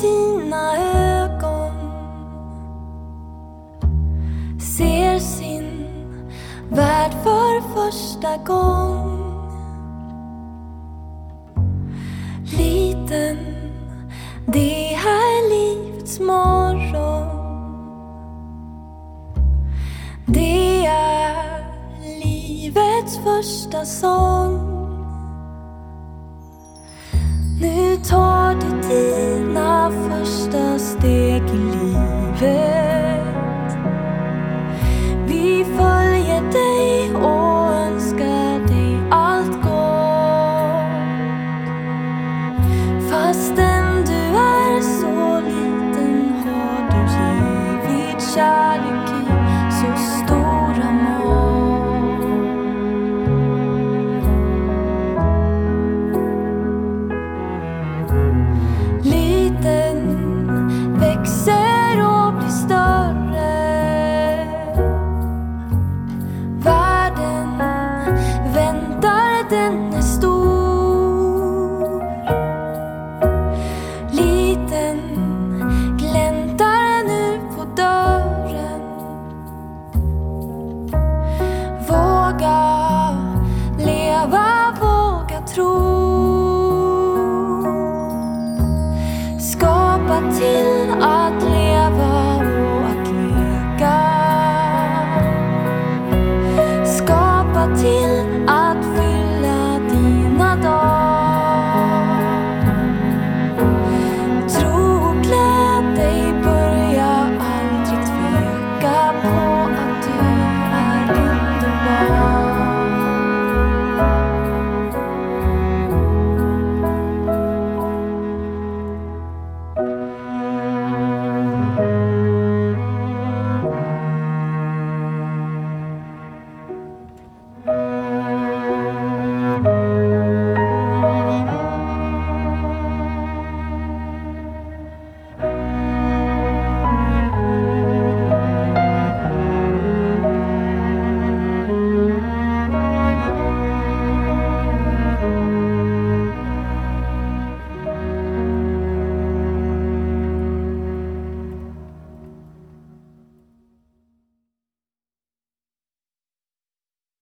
sina ögon. Ser sin värld för första gång. Liten, det här livets morgon. Det är livets första sång. till